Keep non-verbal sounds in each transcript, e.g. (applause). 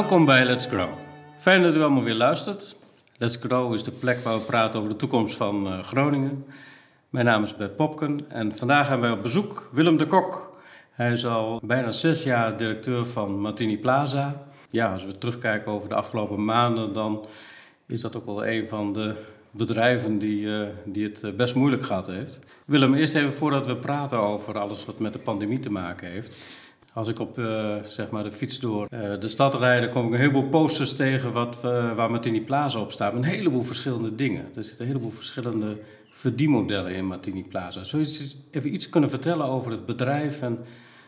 Welkom bij Let's Grow. Fijn dat u allemaal weer luistert. Let's Grow is de plek waar we praten over de toekomst van uh, Groningen. Mijn naam is Bert Popken en vandaag hebben wij op bezoek Willem de Kok. Hij is al bijna zes jaar directeur van Martini Plaza. Ja, als we terugkijken over de afgelopen maanden, dan is dat ook wel een van de bedrijven die, uh, die het eh, best moeilijk gehad heeft. Willem, eerst even voordat we praten over alles wat met de pandemie te maken heeft. Als ik op uh, zeg maar de fiets door uh, de stad rijd, dan kom ik een heleboel posters tegen wat, uh, waar Martini Plaza op staat. Een heleboel verschillende dingen. Er zitten een heleboel verschillende verdienmodellen in Martini Plaza. Zou je even iets kunnen vertellen over het bedrijf en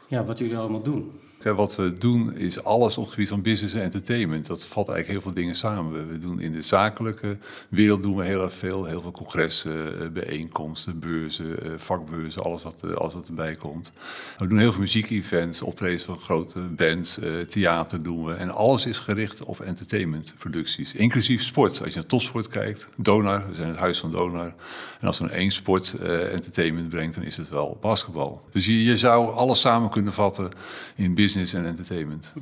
ja, wat jullie allemaal doen? Wat we doen is alles op het gebied van business en entertainment. Dat valt eigenlijk heel veel dingen samen. We doen in de zakelijke wereld doen we heel erg veel. Heel veel congressen, bijeenkomsten, beurzen, vakbeurzen, alles wat, alles wat erbij komt. We doen heel veel muziekevents, optredens van grote bands, theater doen we. En alles is gericht op entertainmentproducties, inclusief sport. Als je naar topsport kijkt, Donar, we zijn het huis van Donar. En als er één sport entertainment brengt, dan is het wel basketbal. Dus je, je zou alles samen kunnen vatten in business business en entertainment.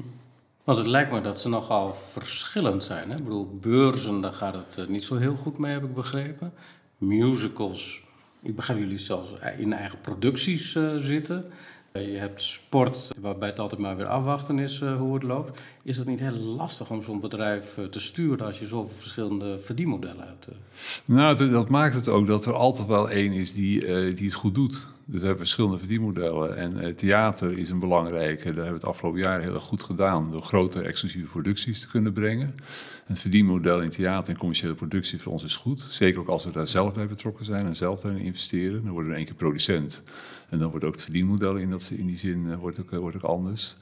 Want het lijkt me dat ze nogal verschillend zijn. Hè? Ik bedoel, beurzen, daar gaat het niet zo heel goed mee, heb ik begrepen. Musicals, ik begrijp jullie zelfs in eigen producties uh, zitten. Je hebt sport, waarbij het altijd maar weer afwachten is uh, hoe het loopt. Is dat niet heel lastig om zo'n bedrijf uh, te sturen als je zoveel verschillende verdienmodellen hebt? Nou, dat maakt het ook dat er altijd wel één is die, die het goed doet. Dus we hebben verschillende verdienmodellen. En uh, theater is een belangrijke. Daar hebben we het afgelopen jaar heel erg goed gedaan. Door grote exclusieve producties te kunnen brengen. Het verdienmodel in theater en commerciële productie voor ons is goed. Zeker ook als we daar zelf bij betrokken zijn en zelf daarin investeren. Dan worden we in één keer producent. En dan wordt ook het verdienmodel in, dat, in die zin uh, wordt ook, wordt ook anders.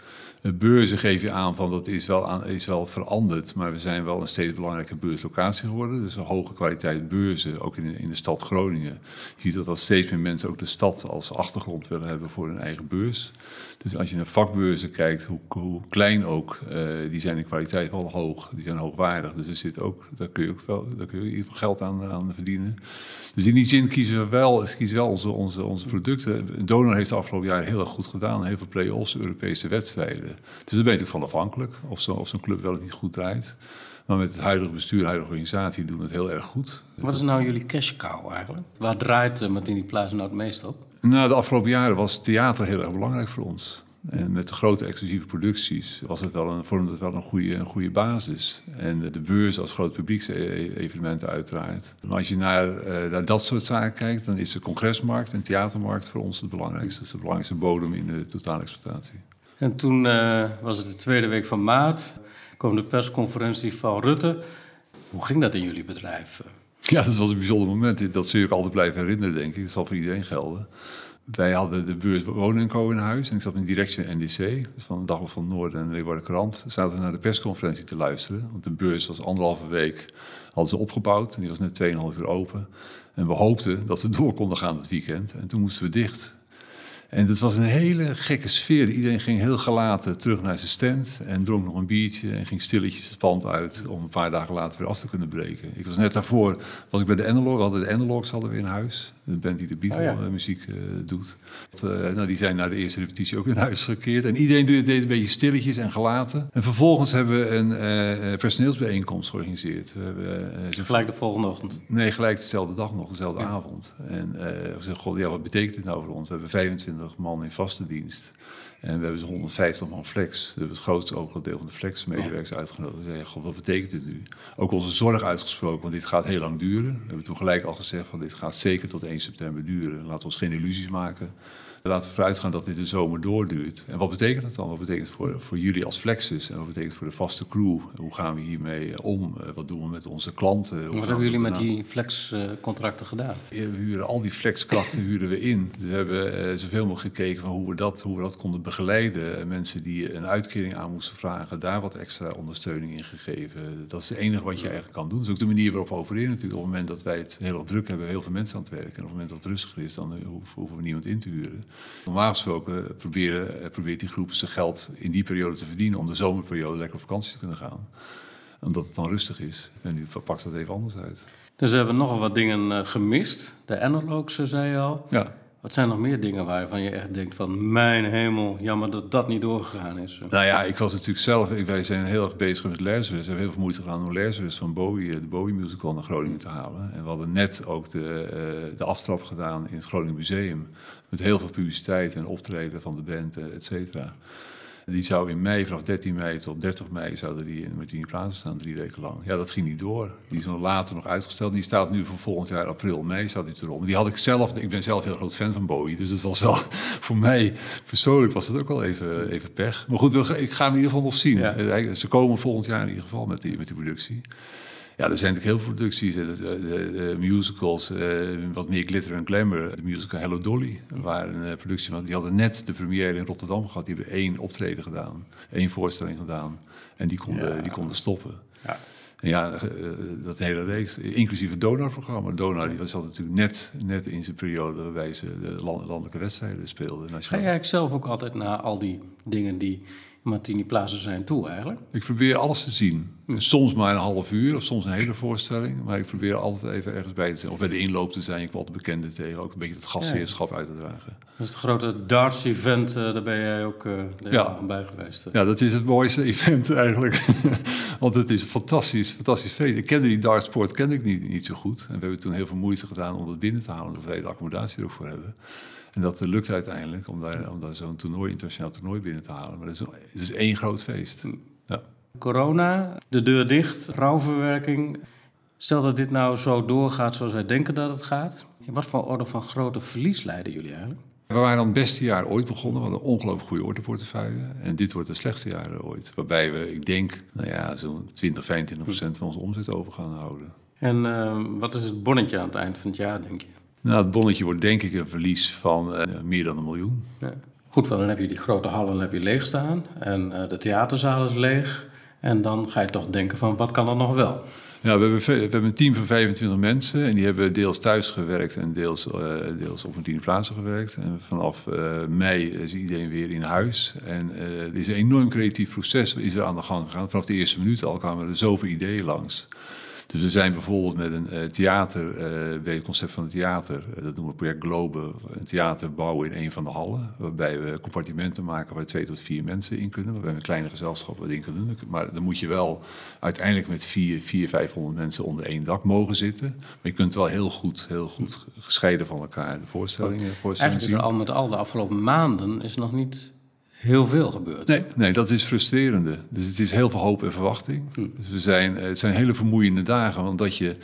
Uh, beurzen geef je aan van dat is wel, aan, is wel veranderd. Maar we zijn wel een steeds belangrijke beurslocatie geworden. Dus een hoge kwaliteit beurzen, ook in, in de stad Groningen. Je ziet dat, dat steeds meer mensen ook de stad als achtergrond willen hebben voor hun eigen beurs. Dus als je naar vakbeurzen kijkt, hoe, klein ook, die zijn in kwaliteit wel hoog. Die zijn hoogwaardig. Dus er zit ook, daar kun je ook wel, daar kun je in ieder geval geld aan, aan verdienen. Dus in die zin kiezen we wel, kiezen wel onze, onze, onze producten. Donor heeft de afgelopen jaar heel erg goed gedaan. Heel veel play-offs, Europese wedstrijden. Dus daar ben je van afhankelijk of zo'n zo club wel of niet goed draait. Maar met het huidige bestuur, de huidige organisatie doen het heel erg goed. Wat is nou jullie cash cow eigenlijk? Waar draait uh, Martini Plaza nou het meest op? Nou, de afgelopen jaren was theater heel erg belangrijk voor ons. En met de grote exclusieve producties was het wel een, vormde het wel een goede, een goede basis. En de beurs als groot publieksevenement uiteraard. Maar als je naar, uh, naar dat soort zaken kijkt, dan is de congresmarkt en theatermarkt voor ons het belangrijkste. Dat is de belangrijkste bodem in de totale exploitatie. En toen uh, was het de tweede week van maart, kwam de persconferentie van Rutte. Hoe ging dat in jullie bedrijf? Ja, dat was een bijzonder moment. Dat zul je ook altijd blijven herinneren, denk ik. Dat zal voor iedereen gelden. Wij hadden de beurs Wonen in huis en ik zat in de directie NDC, dus van de Dag van Noorden en Leeuwarden Krant. Zaten we naar de persconferentie te luisteren, want de beurs was anderhalve week, hadden ze opgebouwd en die was net 2,5 uur open. En we hoopten dat we door konden gaan het weekend en toen moesten we dicht. En het was een hele gekke sfeer. Iedereen ging heel gelaten terug naar zijn stand en dronk nog een biertje en ging stilletjes het pand uit om een paar dagen later weer af te kunnen breken. Ik was net daarvoor, was ik bij de Analog, we hadden de Analogs hadden we in huis, de band die de Beatle-muziek oh ja. uh, doet. Uh, nou, die zijn na de eerste repetitie ook in huis gekeerd en iedereen deed, deed een beetje stilletjes en gelaten. En vervolgens hebben we een uh, personeelsbijeenkomst georganiseerd. We hebben, gelijk de volgende ochtend? Nee, gelijk dezelfde dag nog, dezelfde ja. avond. En we zeiden, god, ja, wat betekent dit nou voor ons? We hebben 25 man in vaste dienst. En we hebben zo'n 150 man flex. We hebben het grootste deel van de flex-medewerkers uitgenodigd. We zeggen, wat betekent dit nu? Ook onze zorg uitgesproken, want dit gaat heel lang duren. We hebben toen gelijk al gezegd van dit gaat zeker tot 1 september duren. Laten we ons geen illusies maken. Laten we vooruit gaan dat dit de zomer doorduurt. En wat betekent dat dan? Wat betekent het voor, voor jullie als Flexus? En wat betekent het voor de vaste crew? Hoe gaan we hiermee om? Wat doen we met onze klanten? Hoe wat hebben jullie met die flexcontracten gedaan? We huren al die flexkrachten huren we in. Dus we hebben uh, zoveel mogelijk gekeken van hoe we, dat, hoe we dat konden begeleiden. Mensen die een uitkering aan moesten vragen, daar wat extra ondersteuning in gegeven. Dat is het enige wat je eigenlijk kan doen. Dat is ook de manier waarop we opereren natuurlijk. Op het moment dat wij het heel erg druk hebben, heel veel mensen aan het werken. En op het moment dat het rustiger is, dan hoeven we niemand in te huren. Normaal gesproken proberen, probeert die groep zijn geld in die periode te verdienen om de zomerperiode lekker op vakantie te kunnen gaan. Omdat het dan rustig is. En nu pakt dat even anders uit. Dus we hebben nogal wat dingen gemist. De analogs, zei je al. Ja. Wat zijn nog meer dingen waarvan je echt denkt van... mijn hemel, jammer dat dat niet doorgegaan is. Nou ja, ik was natuurlijk zelf... Wij zijn heel erg bezig met Lazarus. We hebben heel veel moeite gedaan om Lazarus van Bowie... de Bowie musical naar Groningen te halen. En we hadden net ook de, uh, de aftrap gedaan in het Groningen Museum... met heel veel publiciteit en optreden van de band, et cetera. Die zou in mei, vanaf 13 mei tot 30 mei, zouden die in Martini Plaza staan, drie weken lang. Ja, dat ging niet door. Die is nog later nog uitgesteld. Die staat nu voor volgend jaar april, mei, staat die erom. Die had ik zelf, ik ben zelf heel groot fan van Bowie, dus het was wel, (laughs) voor mij persoonlijk was het ook wel even, even pech. Maar goed, ik ga hem in ieder geval nog zien. Ja. Ze komen volgend jaar in ieder geval met die, met die productie. Ja, er zijn natuurlijk heel veel producties. De, de, de musicals, uh, wat meer glitter en glamour. De musical Hello Dolly, waar een uh, productie van. Die hadden net de première in Rotterdam gehad. Die hebben één optreden gedaan, één voorstelling gedaan. En die konden, die konden stoppen. Ja. En ja, dat hele reeks, inclusief het Donar-programma. Donar die was natuurlijk net, net in zijn periode waarbij ze de landelijke wedstrijden speelden. Ga jij zelf ook altijd naar al die dingen die Martini Plaza zijn toe eigenlijk? Ik probeer alles te zien. Soms maar een half uur of soms een hele voorstelling. Maar ik probeer altijd even ergens bij te zijn. Of bij de inloop te zijn. Ik wil altijd bekenden tegen. Ook een beetje het gastheerschap uit te dragen. Dat is het grote darts-event. Uh, daar ben jij ook uh, ja. bij geweest. Ja, dat is het mooiste (laughs) event eigenlijk. (laughs) Want het is een fantastisch, fantastisch feest. Ik kende die dartsport kende ik niet, niet zo goed. En we hebben toen heel veel moeite gedaan om het binnen te halen. Dat wij de accommodatie ervoor hebben. En dat lukt uiteindelijk om daar, om daar zo'n toernooi, internationaal toernooi binnen te halen. Maar het is, het is één groot feest. Ja. Corona, de deur dicht, rouwverwerking. Stel dat dit nou zo doorgaat zoals wij denken dat het gaat. Wat voor orde van grote verlies leiden jullie eigenlijk? We waren dan het beste jaar ooit begonnen. We hadden een ongelooflijk goede ordeportefeuille. En dit wordt het slechtste jaar ooit. Waarbij we, ik denk, nou ja, zo'n 20, 25 procent van onze omzet over gaan houden. En uh, wat is het bonnetje aan het eind van het jaar, denk je? Nou, het bonnetje wordt denk ik een verlies van uh, meer dan een miljoen. Ja. Goed, want dan heb je die grote hallen heb je leeg staan en uh, de theaterzaal is leeg. En dan ga je toch denken van, wat kan er nog wel? Ja, we hebben, we hebben een team van 25 mensen en die hebben deels thuis gewerkt en deels, uh, deels op een plaatsen gewerkt. En vanaf mei is iedereen weer in huis. En er is een enorm creatief proces is er aan de gang gegaan. Vanaf de eerste minuut al kwamen er zoveel ideeën langs. Dus we zijn bijvoorbeeld met een uh, theater, uh, bij het concept van het theater, uh, dat noemen we project Globe, een theater bouwen in een van de hallen. Waarbij we compartimenten maken waar twee tot vier mensen in kunnen. Waarbij we een kleine gezelschap wat in kunnen doen. Maar dan moet je wel uiteindelijk met vier, vier, vijfhonderd mensen onder één dak mogen zitten. Maar je kunt wel heel goed, heel goed gescheiden van elkaar de voorstellingen, voorstellingen Eigenlijk is er al met al de afgelopen maanden is nog niet heel veel gebeurt. Nee, nee, dat is frustrerende. Dus het is heel veel hoop en verwachting. Hm. Dus we zijn, eh, het zijn hele vermoeiende dagen, want dat je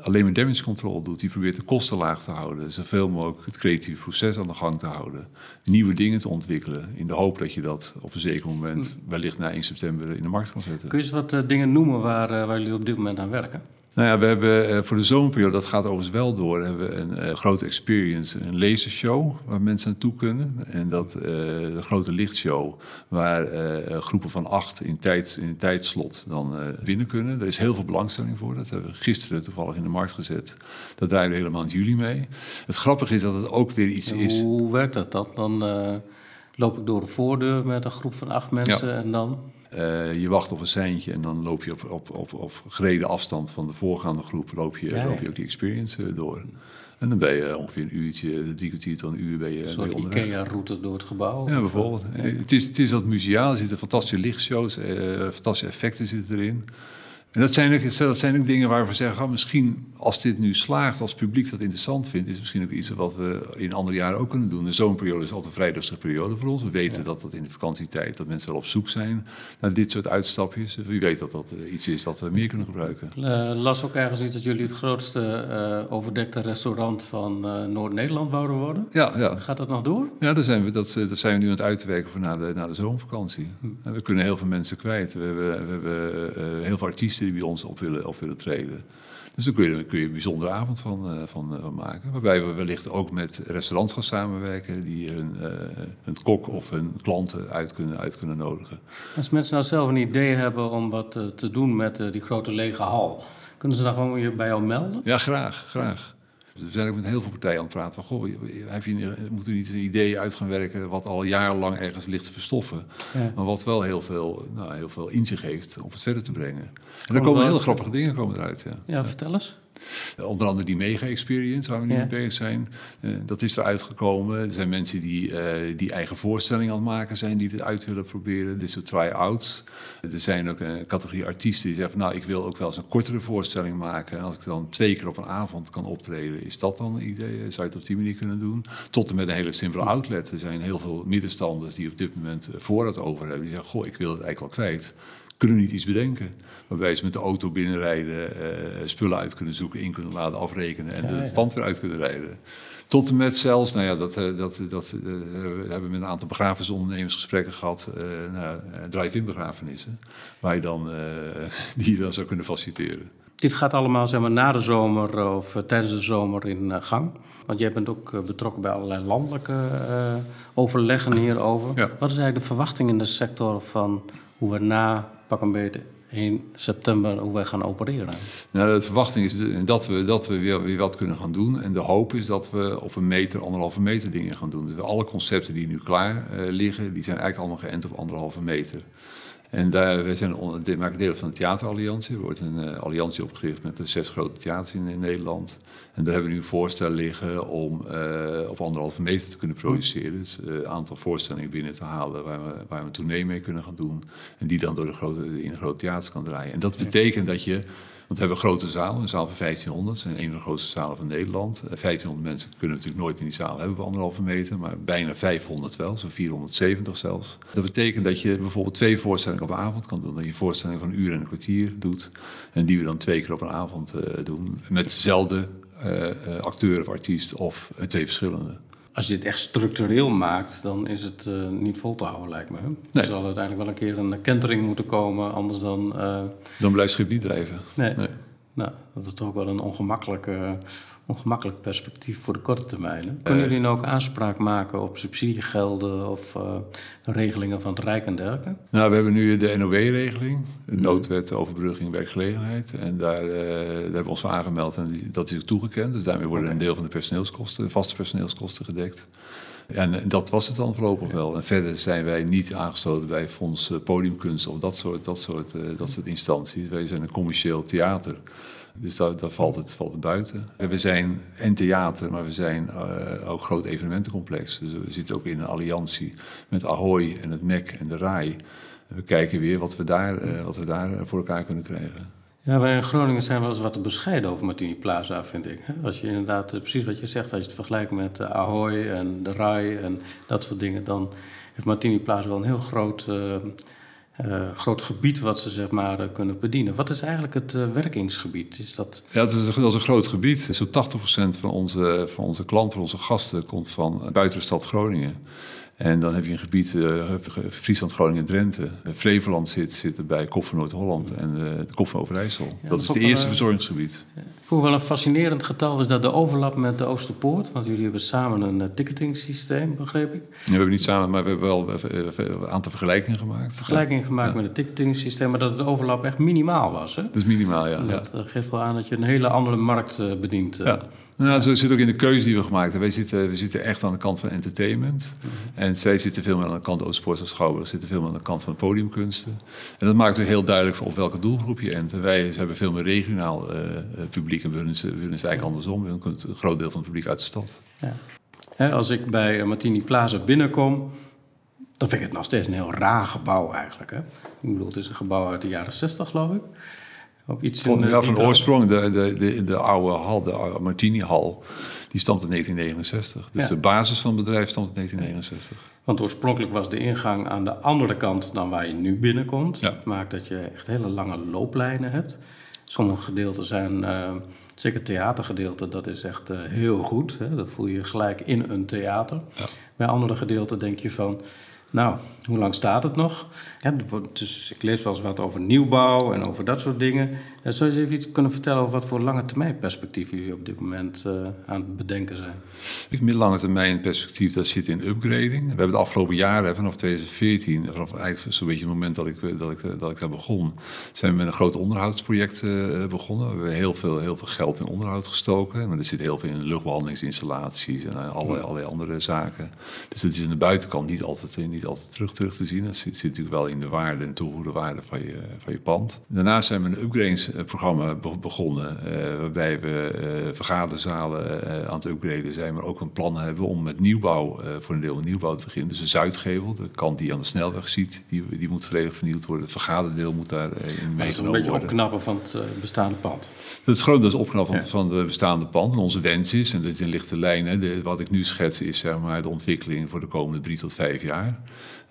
alleen maar damage control doet. Die probeert de kosten laag te houden, zoveel mogelijk het creatieve proces aan de gang te houden, nieuwe dingen te ontwikkelen, in de hoop dat je dat op een zeker moment, hm. wellicht na 1 september, in de markt kan zetten. Kun je eens wat uh, dingen noemen waar, uh, waar jullie op dit moment aan werken? Nou ja, we hebben uh, voor de zomerperiode, dat gaat overigens wel door, hebben we een uh, grote experience, een lasershow waar mensen naartoe kunnen. En dat uh, de grote lichtshow, waar groepen van acht in, tijd, in een tijdslot dan binnen kunnen. Er is heel veel belangstelling voor. Dat hebben we gisteren toevallig in de markt gezet. Dat draaien we helemaal in juli mee. Het grappige is dat het ook weer iets is. Hoe werkt dat dan? Dan loop ik door de voordeur met een groep van acht mensen ja. en dan? Uh, je wacht op een seintje en dan loop je op, op, op, op gereden afstand van de voorgaande groep loop je, ja, loop je ook die experience uh, door. En dan ben je ongeveer een uurtje, drie kwartier tot een uur ben je, een soort Ikea-route door het gebouw? Ja, bijvoorbeeld. Uh, het, is, het is wat muziaal, er zitten fantastische lichtshows, fantastische effecten zitten erin. En dat zijn, ook, dat zijn ook dingen waar we zeggen, oh, misschien als dit nu slaagt, als het publiek dat interessant vindt, is het misschien ook iets wat we in andere jaren ook kunnen doen. De zomerperiode is altijd een vrij rustige periode voor ons. We weten dat dat in de vakantietijd, dat mensen wel op zoek zijn naar dit soort uitstapjes. Wie weet dat dat iets is wat we meer kunnen gebruiken. Uh, las ook ergens iets dat jullie het grootste uh, overdekte restaurant van uh, Noord-Nederland wouden worden. Ja, ja. Gaat dat nog door? Ja, daar zijn we, dat, zijn we nu aan het uitwerken voor na de, na de zomervakantie. Hm. We kunnen heel veel mensen kwijt. We hebben, we hebben heel veel artiesten die bij ons op willen, op willen treden. Dus daar kun je, kun je een bijzondere avond van, uh, van, uh, maken. Waarbij we wellicht ook met restaurants gaan samenwerken die hun, uh, hun kok of hun klanten uit kunnen, uit kunnen nodigen. Als mensen nou zelf een idee hebben om wat te doen met die grote lege hal, kunnen ze dan gewoon bij jou melden? Ja, graag, graag. We zijn ook met heel veel partijen aan het praten van, goh, heb je, moet u niet een idee uit gaan werken wat al jarenlang ergens ligt te verstoffen, ja. maar wat wel heel veel, nou, heel veel in zich heeft om het verder te brengen. En dan komen hele grappige dingen komen eruit. Ja, ja vertel eens. Onder andere die mega-experience waar we nu Ja. mee bezig zijn. Eh, dat is eruit gekomen. Er zijn mensen die, eh, die eigen voorstellingen aan het maken zijn, die dit uit willen proberen. Dit soort try-outs. Er zijn ook een categorie artiesten die zeggen van, nou, ik wil ook wel eens een kortere voorstelling maken. En als ik dan twee keer op een avond kan optreden, is dat dan een idee? Zou je het op die manier kunnen doen? Tot en met een hele simpele outlet. Er zijn heel veel middenstanders die op dit moment eh, voorraad over hebben. Die zeggen, goh, ik wil het eigenlijk wel kwijt. Kunnen niet iets bedenken? Waarbij ze met de auto binnenrijden, eh, spullen uit kunnen zoeken, in kunnen laten afrekenen en het pand weer uit kunnen rijden. Tot en met zelfs, nou ja, dat, eh, dat, dat eh, we hebben met een aantal begrafenisondernemers gesprekken gehad, eh nou, drive-in begrafenissen, waar je dan, (laughs) die je dan zou kunnen faciliteren. Dit gaat allemaal zeg maar, na de zomer of tijdens de zomer in gang. Want jij bent ook betrokken bij allerlei landelijke overleggen hierover. Ja. Wat is eigenlijk de verwachting in de sector van hoe we na pak een beetje 1 september hoe wij gaan opereren? Nou, de verwachting is dat we, dat we weer, weer wat kunnen gaan doen. En de hoop is dat we op een meter, anderhalve meter dingen gaan doen. Dus alle concepten die nu klaar eh, liggen, die zijn eigenlijk allemaal geënt op anderhalve meter. En daar, wij zijn on- dit maken deel van de Theateralliantie. Er wordt een eh, alliantie opgericht met de zes grote theaters in, in Nederland. En daar hebben we nu een voorstel liggen om eh, op anderhalve meter te kunnen produceren. Dus eh, een aantal voorstellingen binnen te halen waar we, waar we een tournee mee kunnen gaan doen. En die dan door de grote, in de grote theaters kan draaien. En dat betekent dat je we hebben een grote zaal, een zaal van 1500. Dat zijn een van de grootste zalen van Nederland. Eh, 1500 mensen kunnen natuurlijk nooit in die zaal hebben op anderhalve meter, maar bijna 500 wel, zo'n 470 zelfs. Dat betekent dat je bijvoorbeeld twee voorstellingen op een avond kan doen. Dat je een voorstelling van een uur en een kwartier doet. En die we dan twee keer op een avond eh, doen. Met dezelfde eh, eh, acteur of artiest of twee verschillende. Als je dit echt structureel maakt, dan is het eh, niet vol te houden, lijkt me. Nee. Er zal uiteindelijk wel een keer een kentering moeten komen, anders dan... eh, Dan blijft het schip niet drijven. nee. Nee. Nou, dat is toch wel een ongemakkelijk, ongemakkelijk perspectief voor de korte termijn. hè? Kunnen jullie nou ook aanspraak maken op subsidiegelden of eh, regelingen van het Rijk en dergelijke? Nou, we hebben nu de NOW-regeling, de noodwet overbrugging werkgelegenheid. En daar, eh, daar hebben we ons voor aangemeld en die- dat is ook toegekend. Dus daarmee worden een deel van de personeelskosten, de vaste personeelskosten gedekt. En eh, dat was het dan voorlopig wel. En verder zijn wij niet aangesloten bij Fonds eh, Podiumkunst of dat soort, dat, soort, eh, dat soort instanties. Wij zijn een commercieel theater. Dus daar, daar valt, het, valt buiten. En we zijn en theater, maar we zijn eh, ook groot evenementencomplex. Dus we zitten ook in een alliantie met Ahoy en het MEC en de RAI. We kijken weer wat we daar, wat we daar voor elkaar kunnen krijgen. Ja, wij in Groningen zijn wel eens wat bescheiden over Martini Plaza, vind ik. Als je inderdaad, eh, precies wat je zegt, als je het vergelijkt met eh, Ahoy en de RAI en dat soort dingen, dan heeft Martini Plaza wel een heel groot, eh, groot gebied wat ze zeg maar kunnen bedienen. Wat is eigenlijk het werkingsgebied? Is dat... Ja, het is, een- dat is een groot gebied. Zo'n 80% van onze, van onze klanten, onze gasten, komt van buiten de stad Groningen. En dan heb je een gebied, eh, Friesland, Groningen, Drenthe. Eh, Flevoland zit, zit er bij Kop van Noord-Holland en eh, de Kop van Overijssel. dat dat is het eerste verzorgingsgebied. Vond wel een fascinerend getal is dat de overlap met de Oosterpoort, want jullie hebben samen een uh, ticketing systeem, begreep ik. Ja, we hebben niet samen, maar we hebben wel eh, eh, een aantal vergelijkingen gemaakt. Vergelijking gemaakt met het ticketing systeem, maar dat de overlap echt minimaal was. Hè? Dat is minimaal, ja. Dat eh, geeft wel aan dat je een hele andere markt eh, bedient. eh. Ja. Nou, zo zit ook in de keuze die we gemaakt hebben. Wij zitten, we zitten echt aan de kant van entertainment. En zij zitten veel meer aan de kant van sport en schouwburg. zitten veel meer aan de kant van podiumkunsten. En dat maakt ook heel duidelijk op welke doelgroep je ent. En wij hebben veel meer regionaal eh, eh, publiek. Willen, we willen het eigenlijk andersom. We komt een groot deel van het publiek uit de stad. Ja. Als ik bij eh, Martini Plaza binnenkom, dan vind ik het nog steeds een heel raar gebouw eigenlijk. Hè? Ik bedoel, het is een gebouw uit de jaren 60, geloof ik. Of iets Van, eh, ja, van trant. oorsprong, de, de, de, de oude hal, de oude Martini-hal, die stamt in 1969. Dus Ja. de basis van het bedrijf stamt in 1969. Want oorspronkelijk was de ingang aan de andere kant dan waar je nu binnenkomt. Ja. Dat maakt dat je echt hele lange looplijnen hebt. Sommige gedeelten zijn, eh, zeker theatergedeelte, dat is echt eh, heel goed. Hè? Dat voel je gelijk in een theater. Ja. Bij andere gedeelten denk je van, nou, hoe lang staat het nog? Ja, dus ik lees wel eens wat over nieuwbouw en over dat soort dingen. Eh, zou je eens even iets kunnen vertellen over wat voor lange termijn perspectieven jullie op dit moment eh, aan het bedenken zijn? Het middellange termijn perspectief, dat zit in upgrading. We hebben de afgelopen jaren, vanaf 2014, vanaf eigenlijk zo'n beetje het moment dat ik, dat, ik, dat ik daar begon, zijn we met een groot onderhoudsproject eh, begonnen. We hebben heel veel, heel veel geld in onderhoud gestoken. Maar er zit heel veel in luchtbehandelingsinstallaties en allerlei, allerlei andere zaken. Dus het is aan de buitenkant niet altijd, niet altijd terug, terug te zien. Dat zit, zit natuurlijk wel in de waarde en toegevoegde waarde van je, van je pand. Daarnaast zijn we een upgrades-programma begonnen, waarbij we vergaderzalen aan het upgraden zijn, maar ook een plan hebben om met nieuwbouw, voor een deel met nieuwbouw te beginnen. Dus de Zuidgevel, de kant die je aan de snelweg ziet, die, die moet volledig vernieuwd worden. Het vergaderdeel moet daarin meegenomen worden. Dat is een beetje opknappen van het bestaande pand. Dat is dat is opknappen van, van het bestaande pand. En onze wens is, en dat is in lichte lijnen, de, wat ik nu schets is zeg maar de ontwikkeling voor de komende drie tot vijf jaar.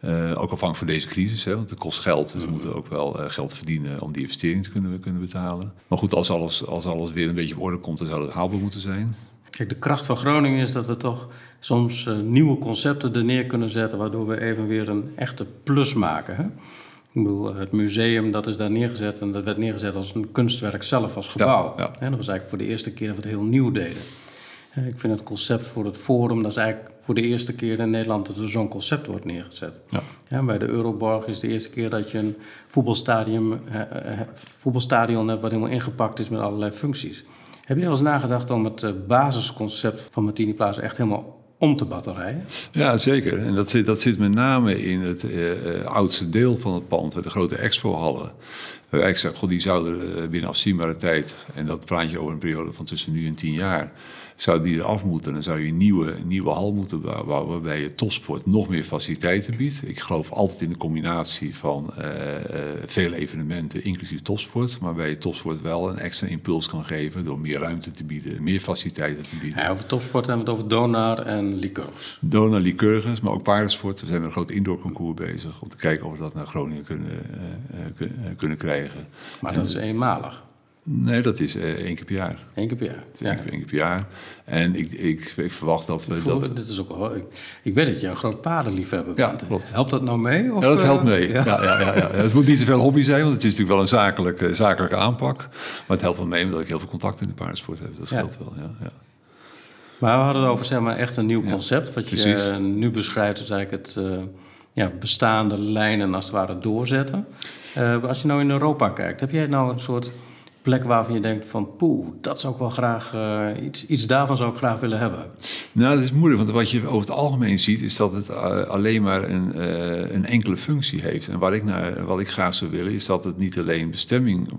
Uh, ook afhankelijk van deze crisis, hè, want het kost geld. Dus we moeten ook wel uh, geld verdienen om die investering te kunnen, kunnen betalen. Maar goed, als alles, als alles weer een beetje op orde komt, dan zou het haalbaar moeten zijn. Kijk, de kracht van Groningen is dat we toch soms uh, nieuwe concepten er neer kunnen zetten, waardoor we even weer een echte plus maken. Hè? Ik bedoel, het museum dat is daar neergezet en dat werd neergezet als een kunstwerk zelf, als gebouw. Ja, ja. En dat was eigenlijk voor de eerste keer dat we het heel nieuw deden. Ik vind het concept voor het forum, dat is eigenlijk voor de eerste keer in Nederland dat er zo'n concept wordt neergezet. Ja. ja. bij de Euroborg is de eerste keer dat je een voetbalstadion, eh, voetbalstadion hebt wat helemaal ingepakt is met allerlei functies. Heb je wel eens nagedacht om het eh, basisconcept van Martini Plaza echt helemaal om te batterijen? Ja, zeker. En dat zit, dat zit met name in het uh, oudste deel van het pand, de grote expohallen. Waar ik zeg, god, die zouden binnen afzienbare tijd, en dat praat je over een periode van tussen nu en tien jaar, zou die eraf moeten. Dan zou je een nieuwe, nieuwe hal moeten bouwen waarbij je topsport nog meer faciliteiten biedt. Ik geloof altijd in de combinatie van uh, vele evenementen, inclusief topsport. Maar waarbij je topsport wel een extra impuls kan geven door meer ruimte te bieden, meer faciliteiten te bieden. Ja, over topsport hebben we het over Donar en Lycurgus. Donar, Lycurgus, maar ook paardensport. We zijn met een groot indoorconcours bezig om te kijken of we dat naar Groningen kunnen, uh, kunnen krijgen. Maar dat is eenmalig. Nee, dat is uh, één keer per jaar. Eén keer per jaar. Ja. Één, keer, één, keer, per jaar. En ik, ik, ik verwacht dat we dat... Dit is ook wel, ik, ik weet dat je een groot paardenliefhebber bent. Ja, klopt. Helpt dat nou mee? Of, ja, dat helpt mee. Ja. Ja, ja, ja, Het moet niet te veel hobby zijn, want het is natuurlijk wel een zakelijke, zakelijke aanpak. Maar het helpt wel mee omdat ik heel veel contact in de paardensport heb. Dat scheelt wel, ja. ja. Maar we hadden het over zeg maar, echt een nieuw concept. Wat je uh, nu beschrijft is eigenlijk het uh, ja, bestaande lijnen als het ware doorzetten. Uh, als je nou in Europa kijkt, heb jij nou een soort plek waarvan je denkt van poeh, dat zou ik wel graag, uh, iets, iets daarvan zou ik graag willen hebben? Nou, dat is moeilijk, want wat je over het algemeen ziet is dat het uh, alleen maar een, uh, een enkele functie heeft. En wat ik, naar, wat ik graag zou willen is dat het niet alleen bestemming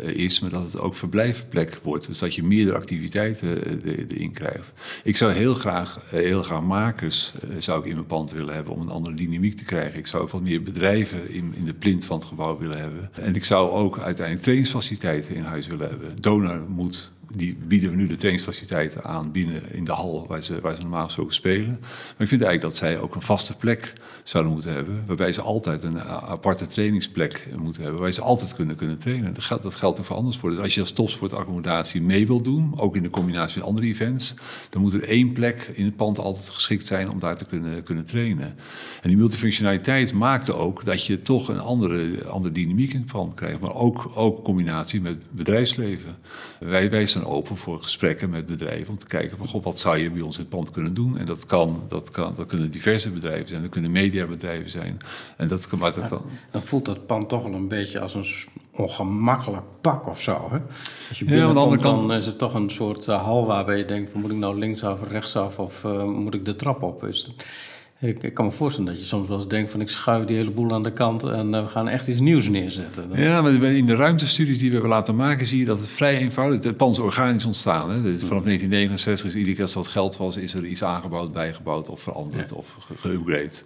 is, maar dat het ook verblijfplek wordt. Dus dat je meerdere activiteiten erin krijgt. Ik zou heel graag, heel graag makers zou ik in mijn pand willen hebben om een andere dynamiek te krijgen. Ik zou ook wat meer bedrijven in, in de plint van het gebouw willen hebben. En ik zou ook uiteindelijk trainingsfaciliteiten in huis willen hebben. Donor moet, die bieden we nu de trainingsfaciliteiten aan binnen in de hal waar ze, waar ze normaal gesproken spelen. Maar ik vind eigenlijk dat zij ook een vaste plek zouden moeten hebben, waarbij ze altijd een aparte trainingsplek moeten hebben, waar ze altijd kunnen, kunnen trainen. Dat geldt, geldt ook voor andere sporten. Dus als je als topsportaccommodatie mee wil doen, ook in de combinatie met andere events, dan moet er één plek in het pand altijd geschikt zijn om daar te kunnen, kunnen trainen. En die multifunctionaliteit maakte ook dat je toch een andere, andere dynamiek in het pand krijgt, maar ook, ook combinatie met bedrijfsleven. Wij, wij open voor gesprekken met bedrijven om te kijken van, god, wat zou je bij ons in het pand kunnen doen? En dat, kan, dat, kan, dat kunnen diverse bedrijven zijn, dat kunnen media mediabedrijven zijn. En dat, maar dat kan... Dan voelt dat pand toch wel een beetje als een ongemakkelijk pak of zo. Hè? Als je ja, aan de andere kant dan is het toch een soort uh, hal waarbij je denkt: moet ik nou linksaf of rechtsaf of uh, moet ik de trap op? Is het, ik, ik, kan me voorstellen dat je soms wel eens denkt van ik schuif die hele boel aan de kant en uh, we gaan echt iets nieuws neerzetten. Ja, maar in de ruimtestudies die we hebben laten maken zie je dat het vrij eenvoudig, het pand is organisch ontstaan. Hè? Vanaf 1969 is iedere keer als dat geld was, is er iets aangebouwd, bijgebouwd of veranderd ja. of geüpgrade.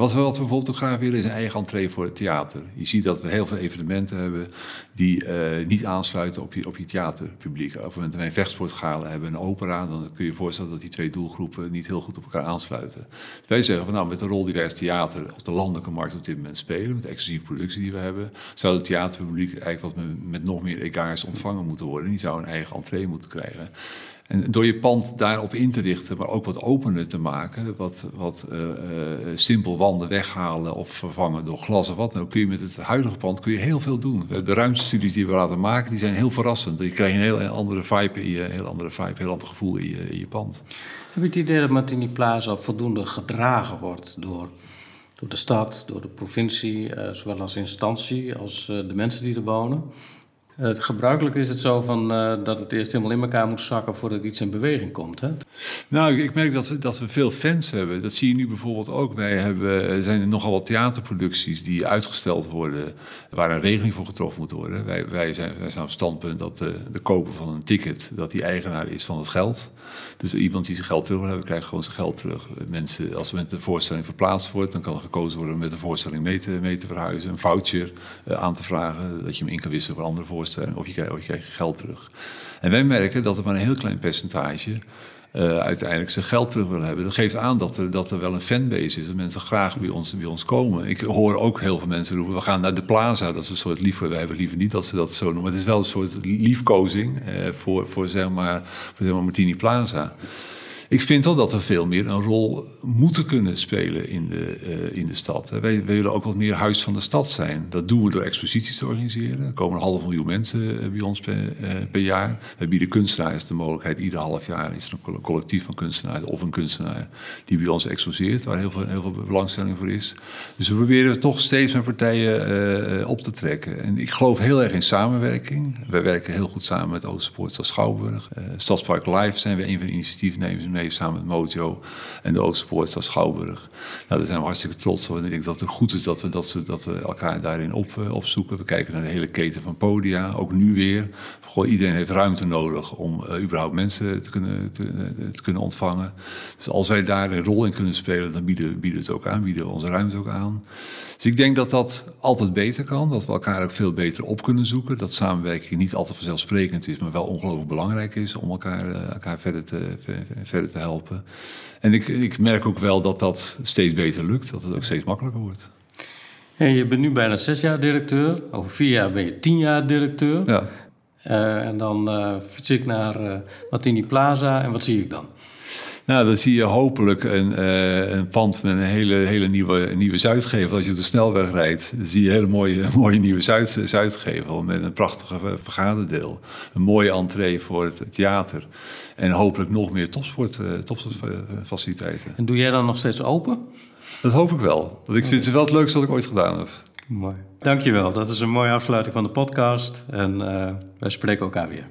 Wat we, wat bijvoorbeeld ook graag willen is een eigen entree voor het theater. Je ziet dat we heel veel evenementen hebben die uh, niet aansluiten op je, op je theaterpubliek. Op het moment dat wij een hebben, een opera, dan kun je je voorstellen dat die twee doelgroepen niet heel goed op elkaar aansluiten. Dus wij zeggen van nou, met de rol die wij als theater op de landelijke markt op dit moment spelen, met de exclusieve productie die we hebben, zou het theaterpubliek eigenlijk wat met, met nog meer egaars ontvangen moeten worden. Die zou een eigen entree moeten krijgen. En door je pand daarop in te richten, maar ook wat opener te maken, wat, wat uh, uh, simpel wanden weghalen of vervangen door glas of wat dan kun je met het huidige pand kun je heel veel doen. De ruimtestudies die we laten maken, die zijn heel verrassend. Je krijgt een heel andere vibe in je, heel andere vibe, heel ander gevoel in je, pand. Heb je het idee dat Martini Plaza voldoende gedragen wordt door, door de stad, door de provincie, uh, zowel als instantie als de mensen die er wonen? Het gebruikelijk is het zo van, uh, dat het eerst helemaal in elkaar moet zakken voordat iets in beweging komt. Hè? Nou, ik merk dat we, dat we veel fans hebben. Dat zie je nu bijvoorbeeld ook. Wij hebben, er zijn nogal wat theaterproducties die uitgesteld worden, waar een regeling voor getroffen moet worden. Wij, wij, zijn, wij op standpunt dat de, de koper van een ticket, dat die eigenaar is van het geld. Dus iemand die zijn geld terug wil hebben, krijgt gewoon zijn geld terug. Mensen, als met een voorstelling verplaatst wordt, dan kan er gekozen worden om met een voorstelling mee te, mee te verhuizen. Een voucher aan te vragen, dat je hem in kan wisselen voor andere voorstellingen. Of je, krijgt, of je krijgt geld terug. En wij merken dat er maar een heel klein percentage uh, uiteindelijk zijn geld terug willen hebben. Dat geeft aan dat er, dat er wel een fanbase is. Dat mensen graag bij ons, bij ons komen. Ik hoor ook heel veel mensen roepen: we gaan naar de plaza. Dat is een soort lief. Wij hebben liever niet dat ze dat zo noemen. Het is wel een soort liefkozing uh, voor, voor, zeg maar, voor zeg maar Martini Plaza ik vind wel dat we veel meer een rol moeten kunnen spelen in de, uh, in de stad. Wij, willen ook wat meer huis van de stad zijn. Dat doen we door exposities te organiseren. Er komen een half miljoen mensen eh, bij ons per, uh, per jaar. Wij bieden kunstenaars de mogelijkheid. Ieder half jaar is er een collectief van kunstenaars of een kunstenaar die bij ons exposeert, waar heel veel, heel veel belangstelling voor is. Dus we proberen toch steeds met partijen op te trekken. En ik geloof heel erg in samenwerking. Wij werken heel goed samen met Oosterpoort als Schouwburg. Stadspark Live zijn we een van de initiatiefnemers mee samen met Mojo en de Oosterpoort als Schouwburg. Nou, daar zijn we hartstikke trots op. En ik denk dat het goed is dat we, dat we, dat we elkaar daarin op, uh, opzoeken. We kijken naar de hele keten van podia, ook nu weer. Iedereen heeft ruimte nodig om uh, überhaupt mensen te kunnen, te, uh, te, kunnen ontvangen. Dus als wij daar een rol in kunnen spelen, dan bieden, bieden we het ook aan, bieden we onze ruimte ook aan. Dus ik denk dat dat altijd beter kan, dat we elkaar ook veel beter op kunnen zoeken. Dat samenwerking niet altijd vanzelfsprekend is, maar wel ongelooflijk belangrijk is om elkaar, elkaar verder, te, verder te helpen. En ik, ik merk ook wel dat dat steeds beter lukt, dat het ook steeds makkelijker wordt. En je bent nu bijna zes jaar directeur. Over vier jaar ben je tien jaar directeur. Ja. Uh, en dan uh, fiets ik naar uh, Martini Plaza. En wat zie ik dan? Nou, dan zie je hopelijk een, uh, een pand met een hele, hele nieuwe, nieuwe Zuidgevel. Als je op de snelweg rijdt, zie je een hele mooie, (laughs) mooie nieuwe Zuid, Zuidgevel met een prachtige vergaderdeel. Een mooie entree voor het theater. En hopelijk nog meer topsport, uh, topsportfaciliteiten. En doe jij dan nog steeds open? Dat hoop ik wel. Want ik vind het wel het leukste wat ik ooit gedaan heb. Mooi. Dankjewel. Dat is een mooie afsluiting van de podcast. En uh, wij spreken elkaar weer.